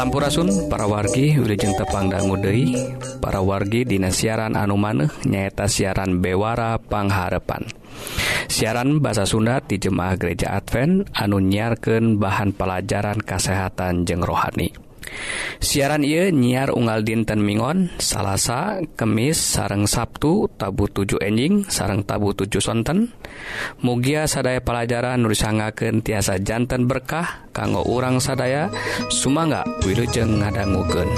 Sampurasun para wargi Wilujeng Tepangdanggu Dei para wargi Dina siaran anu maneh nyaeta siaran Bewara Pangharepan. Siaran bahasa Sunda di Jemaah Gereja Advent anu nyiarkan bahan pelajaran kesehatan jeng rohani. siaran ia nyiar unggal dinten Mingon salahsa kemis sareng Sabtu tabu 7 enjing sareng tabu 7 sonten. Mugia sadaya pelajaran nurisangken tiasa jantan berkah kanggo urang sadaya Sumangga Wilujeng ngadangguken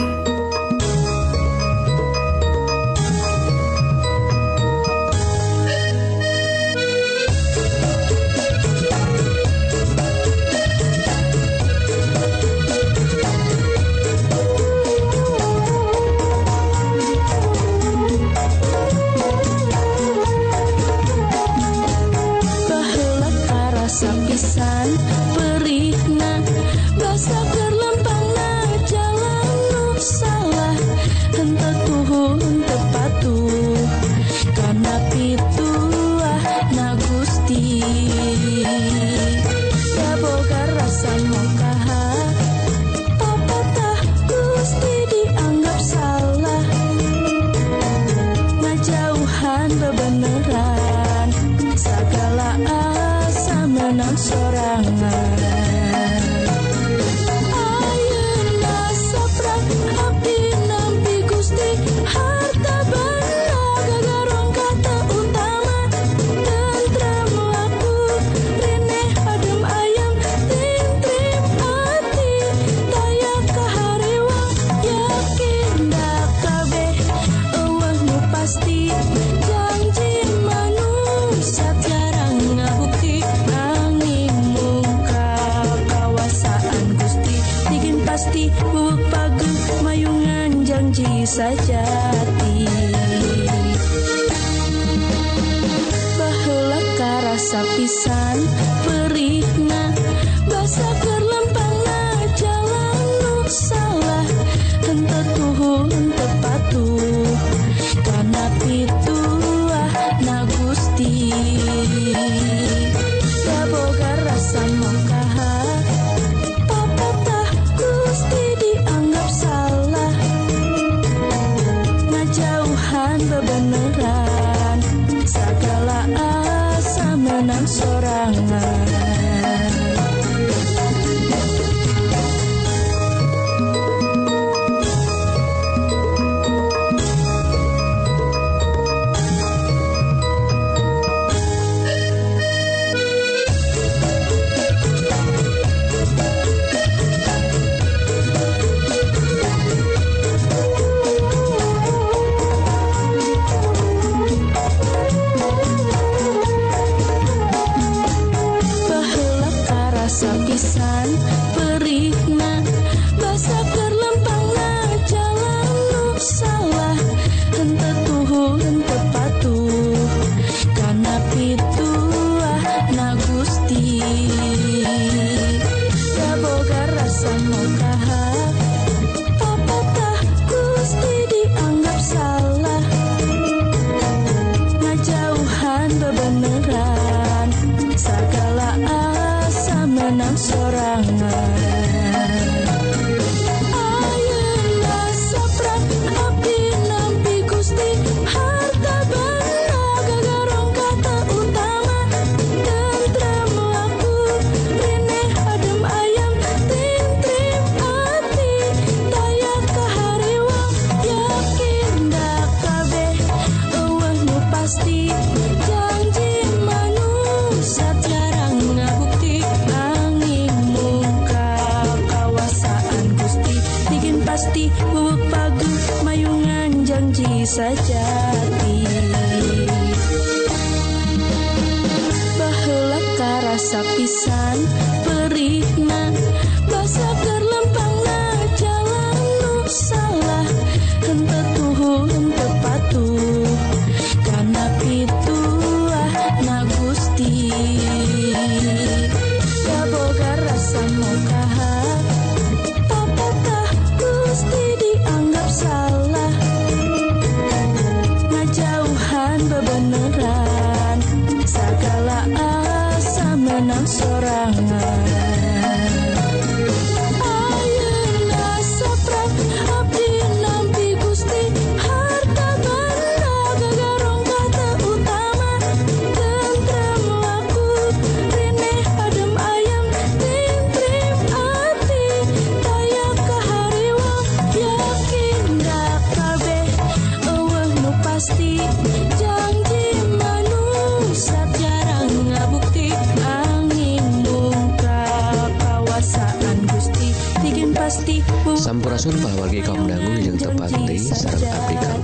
Sun pawargi kaum dangu jeung di sarang abdi kang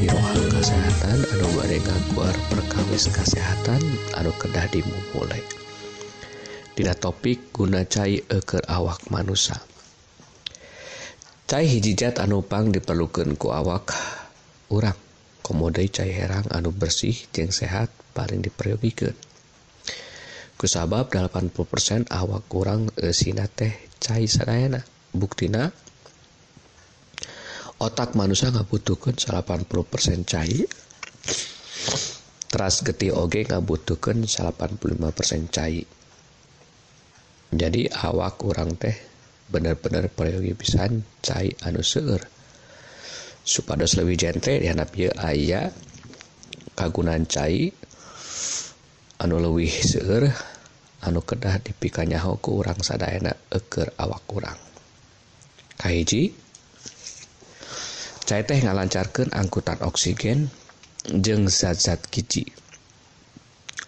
di rohang kesehatan anu bade ngaguar perkawis kesehatan anu kedah dimulai. Dina topik guna cai eker awak manusia. Cai hijijat anupang diperlukan ku awak urang. Komodai cai herang anu bersih jeung sehat paling diperyogikan. Kusabab 80% awak kurang e sina teh cai sadayana. Buktina otak manusia ngabutuhkan 80% cai. Teras getih oge ngabutuhkan 85% cai. Jadi awak kurang teh bener-bener peryogi pisan cai anu seueur. Supados lebih jentre dihandap ieu aya kagunan cai anu lebih seueur anu kedah dipikanya hoku orang sadayana eker awak kurang kahiji saya teh ngalancarkan angkutan oksigen jeng zat-zat kici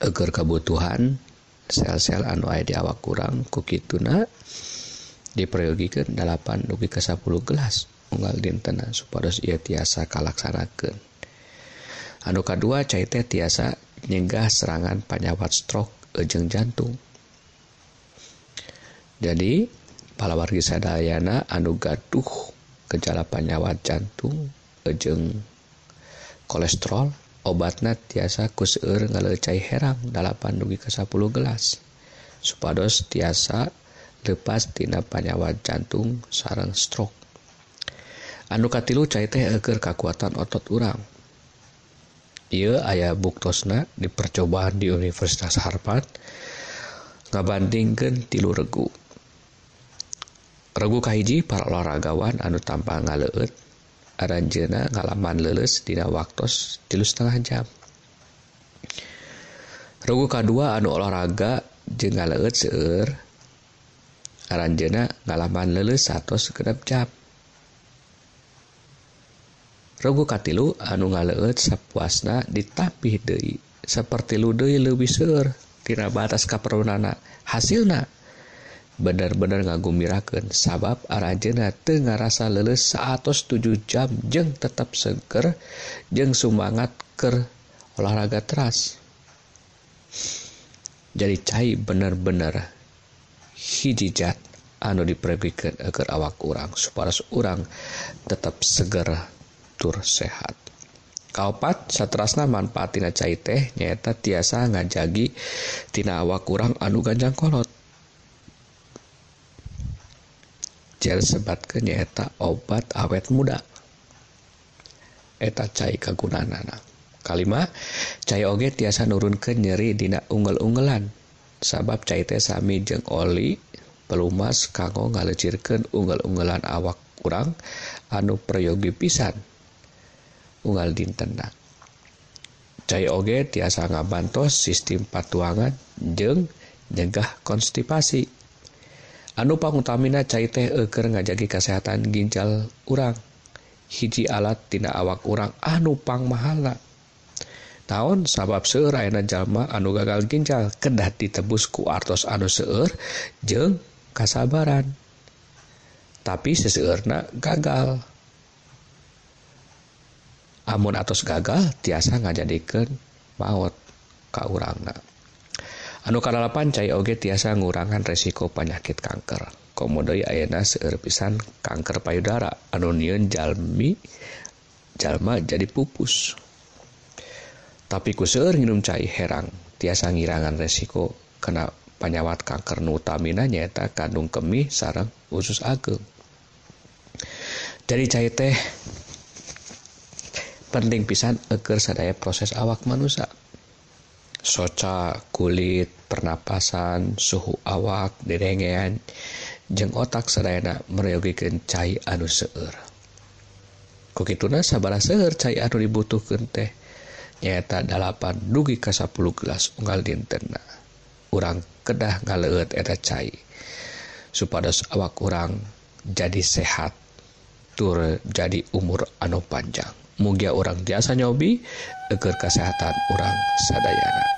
agar kebutuhan sel-sel anu aya di awak kurang kukituna diperyogikan 8 dugi ke 10 gelas. Unggal dintena supados ia tiasa kalaksanakan anu kedua cai teh tiasa nyegah serangan penyawat stroke ejeng jantung. Jadi para wargi sadayana anu gaduh gejala penyawat jantung ejeng kolesterol obatna tiasa kuseur ngalecai herang 8 dugi ke 10 gelas. Supados tiasa lepas tina penyawat jantung sarang stroke. Anu katilu cai teh eger kekuatan otot urang. Ia ayah buktosna di percobaan di Universitas Harvard ngabandingkan tilu regu. regu Kahiji para olahragawan anu tampang ngaleut aranjena ngalaman leles dina waktos tilu setengah jam. Regu kedua anu olahraga jeung ngaleut seueur aranjena ngalaman leles satu sekedap jam. Regu katilu anu ngaleut sapuasna ditapih deui seperti lu deui leuwih seueur tina batas kaperunana hasilna. benar-benar ngagumiraken sabab arajena Tenga rasa leles 107 jam jeng tetap seger jeng semangat ke olahraga teras. Jadi cair benar-benar hijijat anu dipergikan agar awak orang supaya orang tetap seger tur sehat. Kaupat satrasna manfaat tina cai teh nyata tiasa ngajagi tina awak kurang anu ganjang kolot. sebatkan nyaeta obat awet muda. Eta cair kagunan anak kalimat cair oge tiasa nurun ke nyeri dina unggel-unggelan sabab cair teh sami jeung oli pelumas kanggo ngalecirkan unggel-unggelan awak kurang anu peryogi pisan. Unggal dinten nah. cair oge tiasa ngabantos sistem patuangan jeng nyegah konstipasi. anu pangutamina cair teh eker ngajagi kesehatan ginjal urang. Hiji alattina awak urang anupang mahala. Tahun sabab seraian Jalma anu gagal ginjal kedah ditebus ku artos anu seueur jeng kasabaran. Tapi seseurna gagal. Amun atos gagal tiasa ngajadikan maut ka urangna. anu kalala cai oge tiasa ngurangan resiko penyakit kanker. Komodoi ayana seueur pisan kanker payudara anu nieun jalmi jalma jadi pupus. Tapi ku seueur nginum cai herang tiasa ngirangan resiko kena penyawat kanker nu utamina nyaeta kandung kemih sarang usus ageng. Jadi cai teh penting pisan eger sadaya proses awak manusia soca kulit pernapasan suhu awak direngean jeung otak serena mereogikan cair anu seueur. Kukituna sabara seueur cair anu dibutuhkan teh nyata dalapan dugi ka 10 gelas unggal dintenna urang kedah ngaleut eta cai supados awak urang jadi sehat tur jadi umur anu panjang. Mugia orang biasa nyobi agar kesehatan orang sadayana.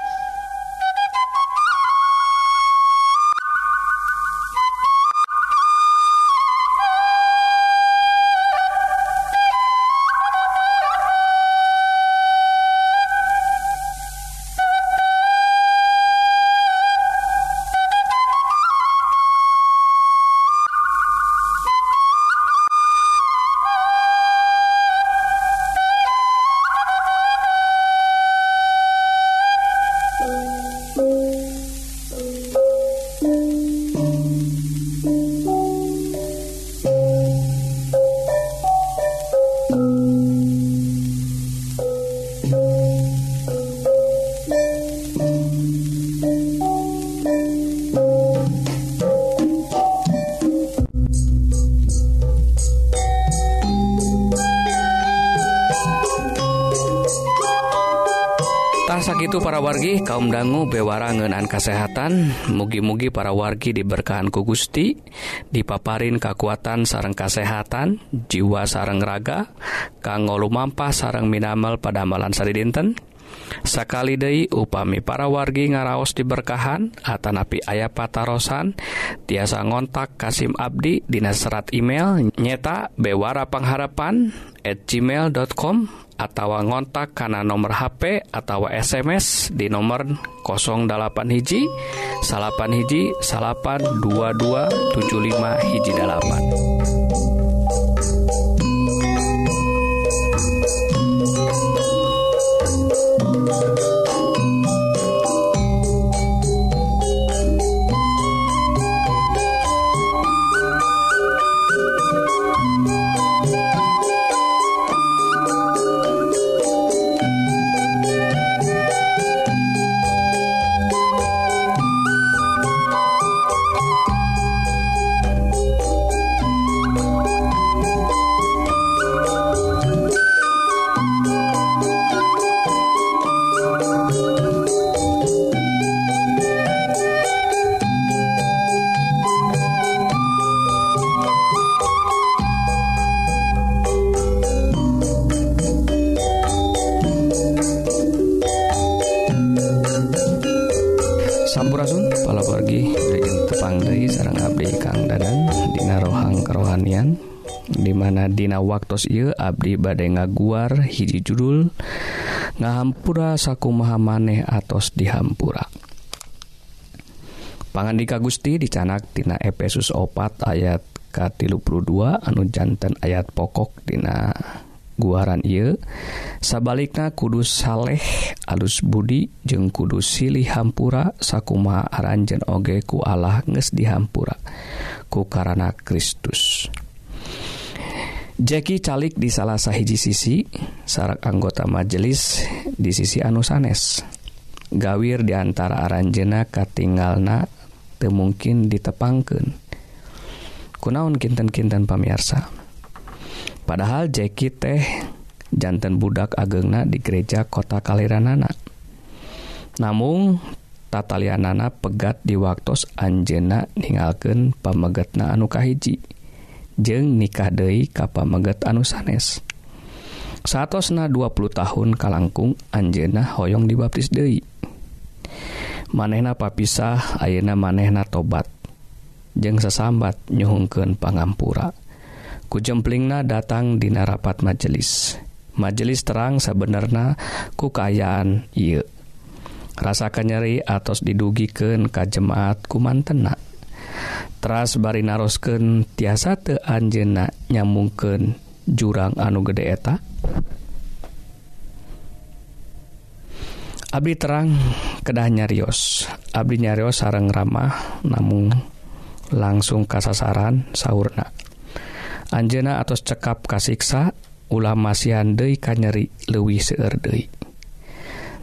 gitu para wargi kaum dangu bewarangenan kesehatan. Mugi-mugi para wargi diberkahanku Gusti dipaparin kekuatan sarang kesehatan jiwa sarang raga kanggo lumampah sarang minamal pada amalan sari dinten Sakali Dei upami para wargi ngaraos diberkahan Atanapi ayah patarosan tiasa ngontak Kasim Abdi Dina serat email nyeta Bewara Pengharapan at gmail.com atau ngontak karena nomor HP atau SMS di nomor 08 hiji salapan hiji salapan 2275 hiji dalapan. waktu ieu Abdi Bade ngaguar hiji judul ngahampura saku maha maneh atos dihampura. Pangandika Gusti dicanak tina Efesus opat ayat ka dua anu jantan ayat pokok Dina guaran I sabaliknya kudus Saleh alus Budi jeung kudus silih hampura sakuma aranjen oge ku Allah nges dihampura ku karena Kristus. Jackie calik di salah sahiji sisi sarak anggota majelis di sisi anu sanes. Gawir diantara aranjena katingalna temungkin ditepangken kunaun kinten-kinten pamirsa padahal Jackie teh jantan budak agengna di gereja kota Kaliranana. Namun tatalianana pegat di waktu Anjena ningalken pamegetna anukahiji. jeng nikah Dei kapameget anu sanes. Satosna 20 tahun kalangkung Anjena hoyong dibaptis Dei manehna papisah Ayeuna manehna tobat. Jeng sesambat nyhungken pangampura. Kujemplingna datang di rapat majelis. Majelis terang sebenarnya kukayaan I rasa nyeri atos didugiken ka jemaat kumantenak teras bari narosken tiasa te Anjena nyamungken jurang anu gede eta? Abdi terang kedah nyarios. Abdi nyarios sarang ramah namun langsung kasasaran sahurna. Anjena atau cekap kasiksa ulah masihan Dei kanyeri lewi seerdei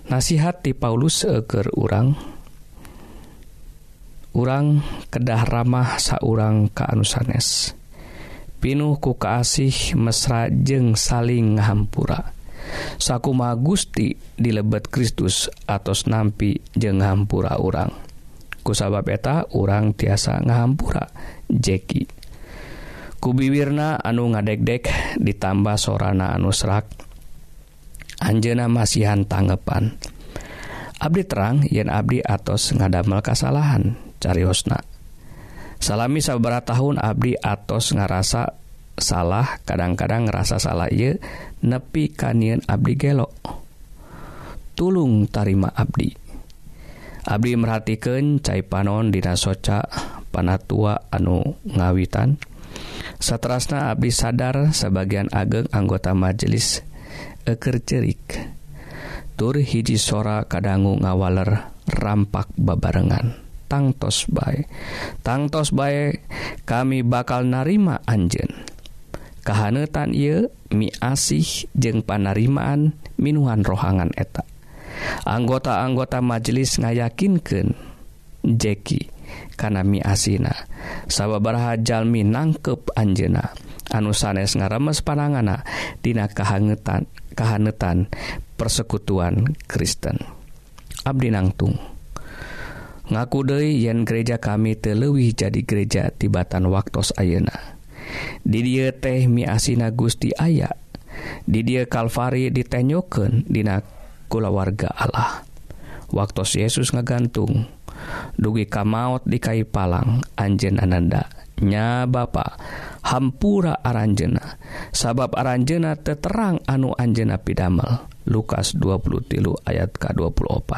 nasihat di Paulus seger urang urang kedah ramah saurang kaanusanes. Pinuh ku kaasih mesra jeng saling ngahampura. Sakuma Gusti dilebet Kristus atos nampi jeng hampura urang. Kusabab eta urang tiasa ngahampura Jeki. Kubiwirna anu ngadek-dek ditambah sorana anu serak. Anjena masihan tanggepan Abdi terang yen Abdi atos ngadamel kasalahan. cariosna. Salami sabera tahun Abdi atos ngarasa salah kadang-kadang ngerasa salah ye nepi kanian Abdi gelok tulung tarima Abdi. Abdi merhatikan cai panon dina soca panatua anu ngawitan. Seterasna Abdi sadar sebagian ageng anggota majelis eker cerik tur hiji sora kadanggu ngawaler rampak babarengan. tangtos baik tangtos baik kami bakal narima Anjen kahanetan ia mi asih jeung panarimaan minuhan rohangan eta. Anggota-anggota majelis ngayakinkan Jackie karena mi asina sababarhajalmi nangkep Anjena anu sanes ngaremes panangana Dina kahangetan kahanetan persekutuan Kristen. Abdi nangtung. ngaku Dei yen gereja kami telewih jadi gereja tibatan waktu Ayeuna. Didier teh miasina Gusti aya. Didier Kalvari ditenyoken Dina kulawarga Allah. Waktu Yesus ngagantung. Dugi kamaut di Kai Palang Anjen Ananda. Nya Bapak hampura Aranjena sabab Aranjena teterang anu Anjena pidamel Lukas 20 tilu ayat K24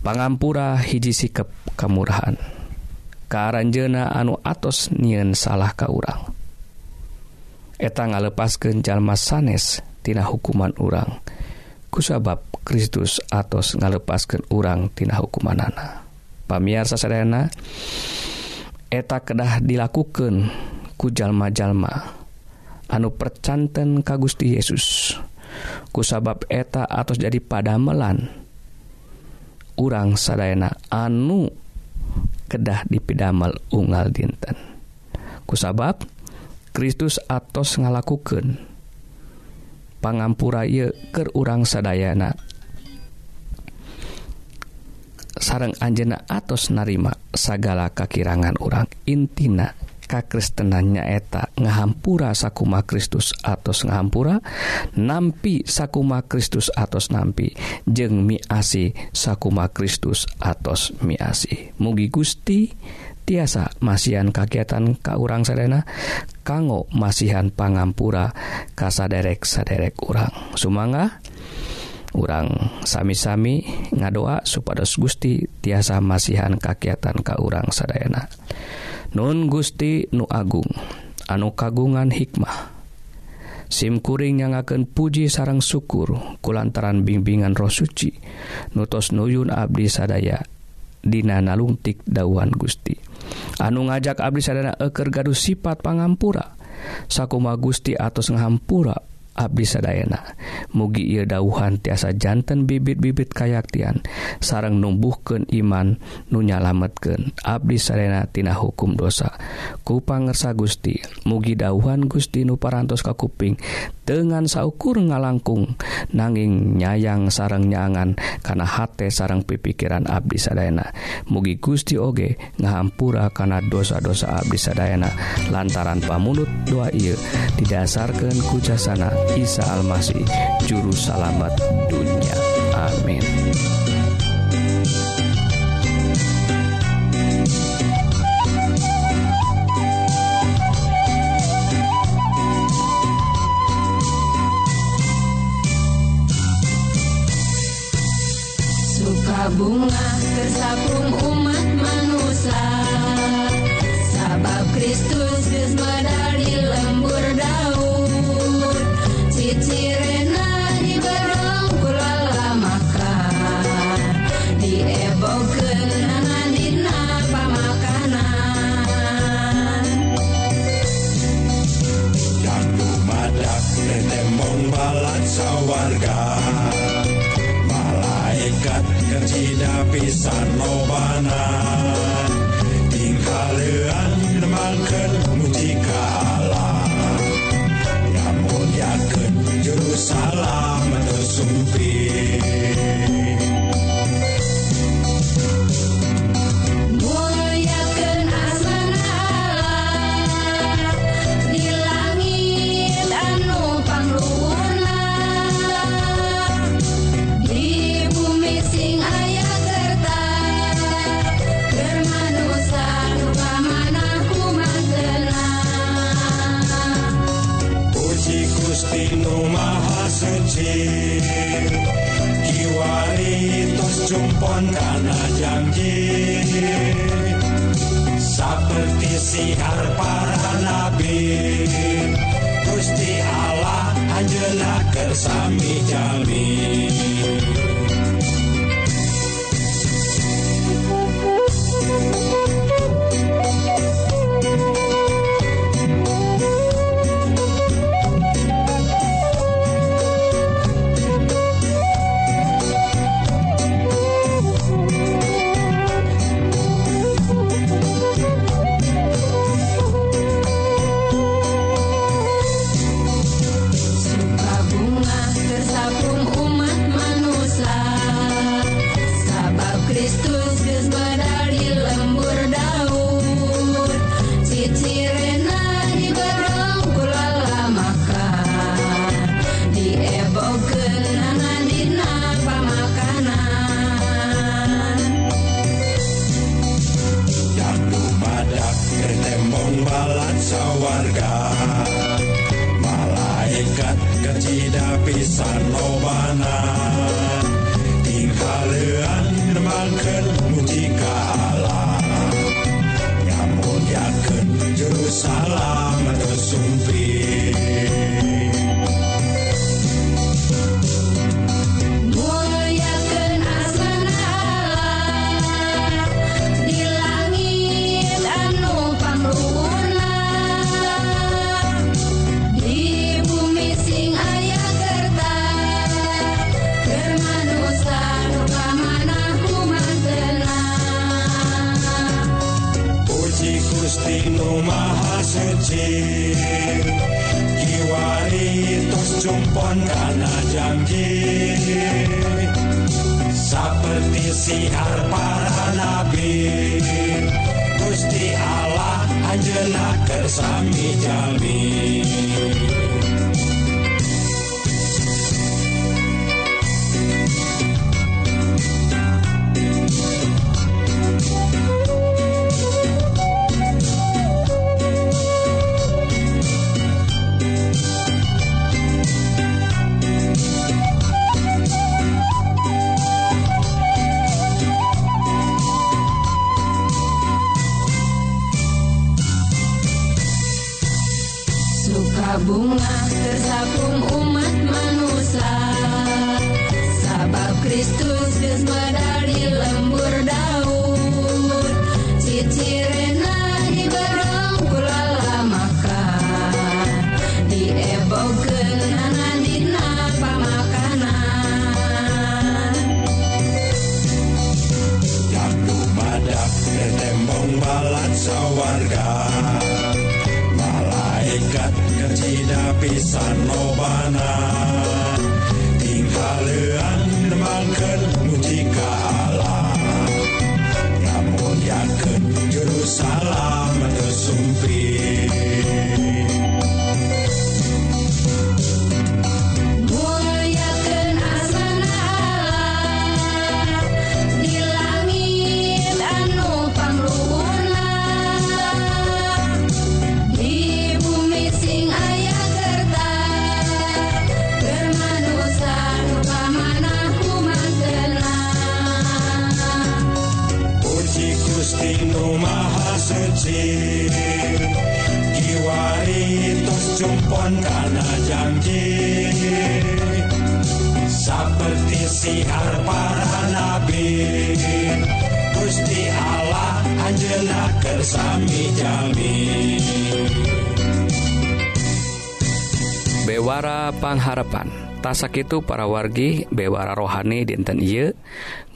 pangampura hiji sikap kemurahan kearanjena anu atos nien salah ka urang. Eta ngalepaskan jalma sanes tina hukuman urang. Kusabab Kristus atos ngalepaskan urang tina hukumanana. Pamiarsa sadana eta kedah dilakukan ku jalma-jalma anu percanten ka Gusti Yesus. Kusabab eta atos jadi padamelan urang sadayana anu kedah dipidamel unggal dinten. Kusabab Kristus atos ngalakukan pangampura ye ke urang sadayana. Sarang Anjena atos narima sagala kakirangan orang intina. Kakristenannya eta ngahampura sakuma Kristus atos ngahampura nampi sakuma Kristus atos nampi jeng miasi sakuma Kristus atos miasi mugi Gusti tiasa masihan kagiatan ka urang Serena kanggo masihan pangampura kasaderek saderek urang. Sumanga urang sami-sami ngadoa supados Gusti tiasa masihan kakiatan ka urang Sadayana Nun Gusti Nu Agung anu kagungan hikmah. SIMkuring yang akan puji sarang syukur kulantaran bimbingan roh suci nutos nuyun Abdi sadaya Dina nalungtik dawan Gusti. Anu ngajak Abdi sadana eker gaduh sifat pangampura sakuma Gusti atas ngahampura Abdi Sadayana mugi ia dauhan tiasa jantan bibit-bibit kayaktian. Sarang numbuhken iman nunyalametken Abdi Sarenatina hukum dosa. Kupangersa Gusti mugi dauhan Gusti Nuparantos Kakuping. Dengan saukur ngalangkung nanging nyayang sarang nyangan karena hate sarang pipikiran Abdi Sadayana mugi Gusti Oge ngahampura karena dosa-dosa Abdi Sadayana lantaran pamunut doa ia didasarkan kujasana. Isa Almasih Juru Salamat dunia. Amin. Suka bunga tersapung umat manusia. Sabab Kristus geus sawarga. Malaikat yang tidak bisa nobana. jumpon karena janji. Seperti siar para nabi. Gusti Allah anjena kersami jamin. pembalan sawarga malaikat ketidak pisan lobana tingkalean mangken muji ka Allah nyamuliakeun juru salam tersumpi suci Kiwari tos jumpon karena janji Seperti siar para nabi Gusti Allah anjena kersami jamin Suci. Kiwari tos jumpon kana janji. Seperti siar para nabi. Gusti Allah anjeunna kersami jami. Bewara Pangharapan. Tasak itu para wargi bewara rohani dinten ieu.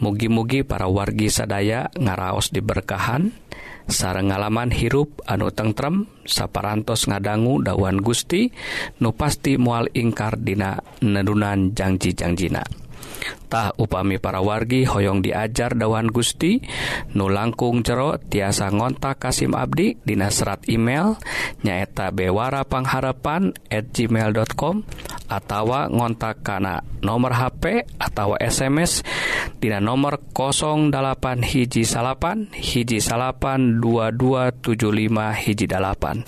Mugi-mugi para wargi sadaya ngaraos diberkahan sarang ngalaman hirup anu tentrem saparantos ngadanggu dawan Gusti nu pasti mual ingkar dina neddunan janji-jangjina Tah upami para wargi hoyong diajar dawan Gusti. Nu langkung jero tiasa ngontak Kasim Abdi Dina serat email nyaeta Bewara Pangharapan at gmail.com atawa ngontak kana nomor HP atau SMS Dina nomor 08 hiji salapan hiji salapan 2275 hiji dalapan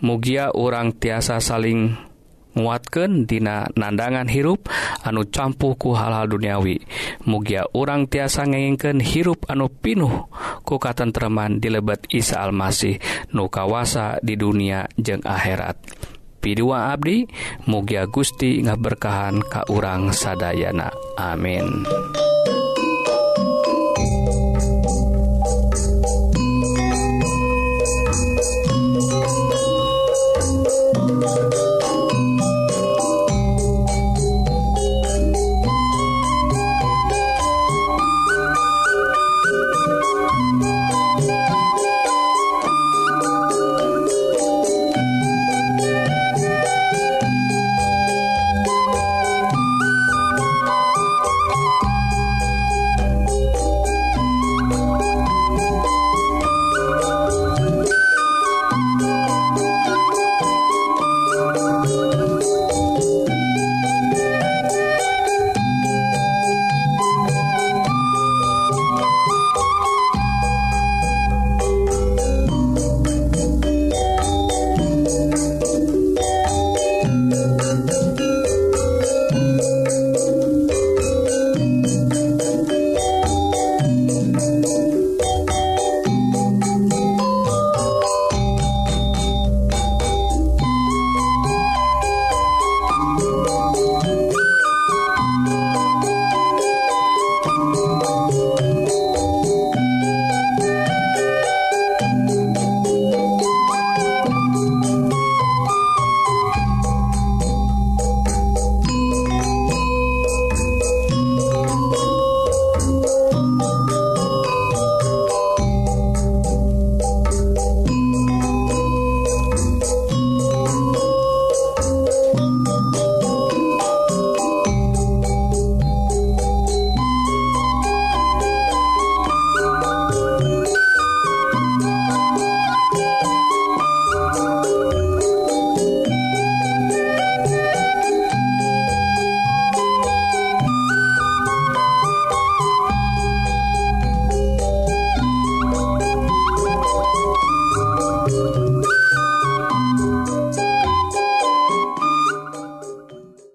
Mugia orang tiasa saling nguatken dina nandangan hirup anu campuhku hal-hal duniawi. Mugia urang tiasa ngengken hirup anu pinuh ku katentreman dilebet Isa Almasih nukawasa di dunia jeung akhirat. Pidua Abdi mugia Gusti ngaberkahan ka urang sadayana. Amin.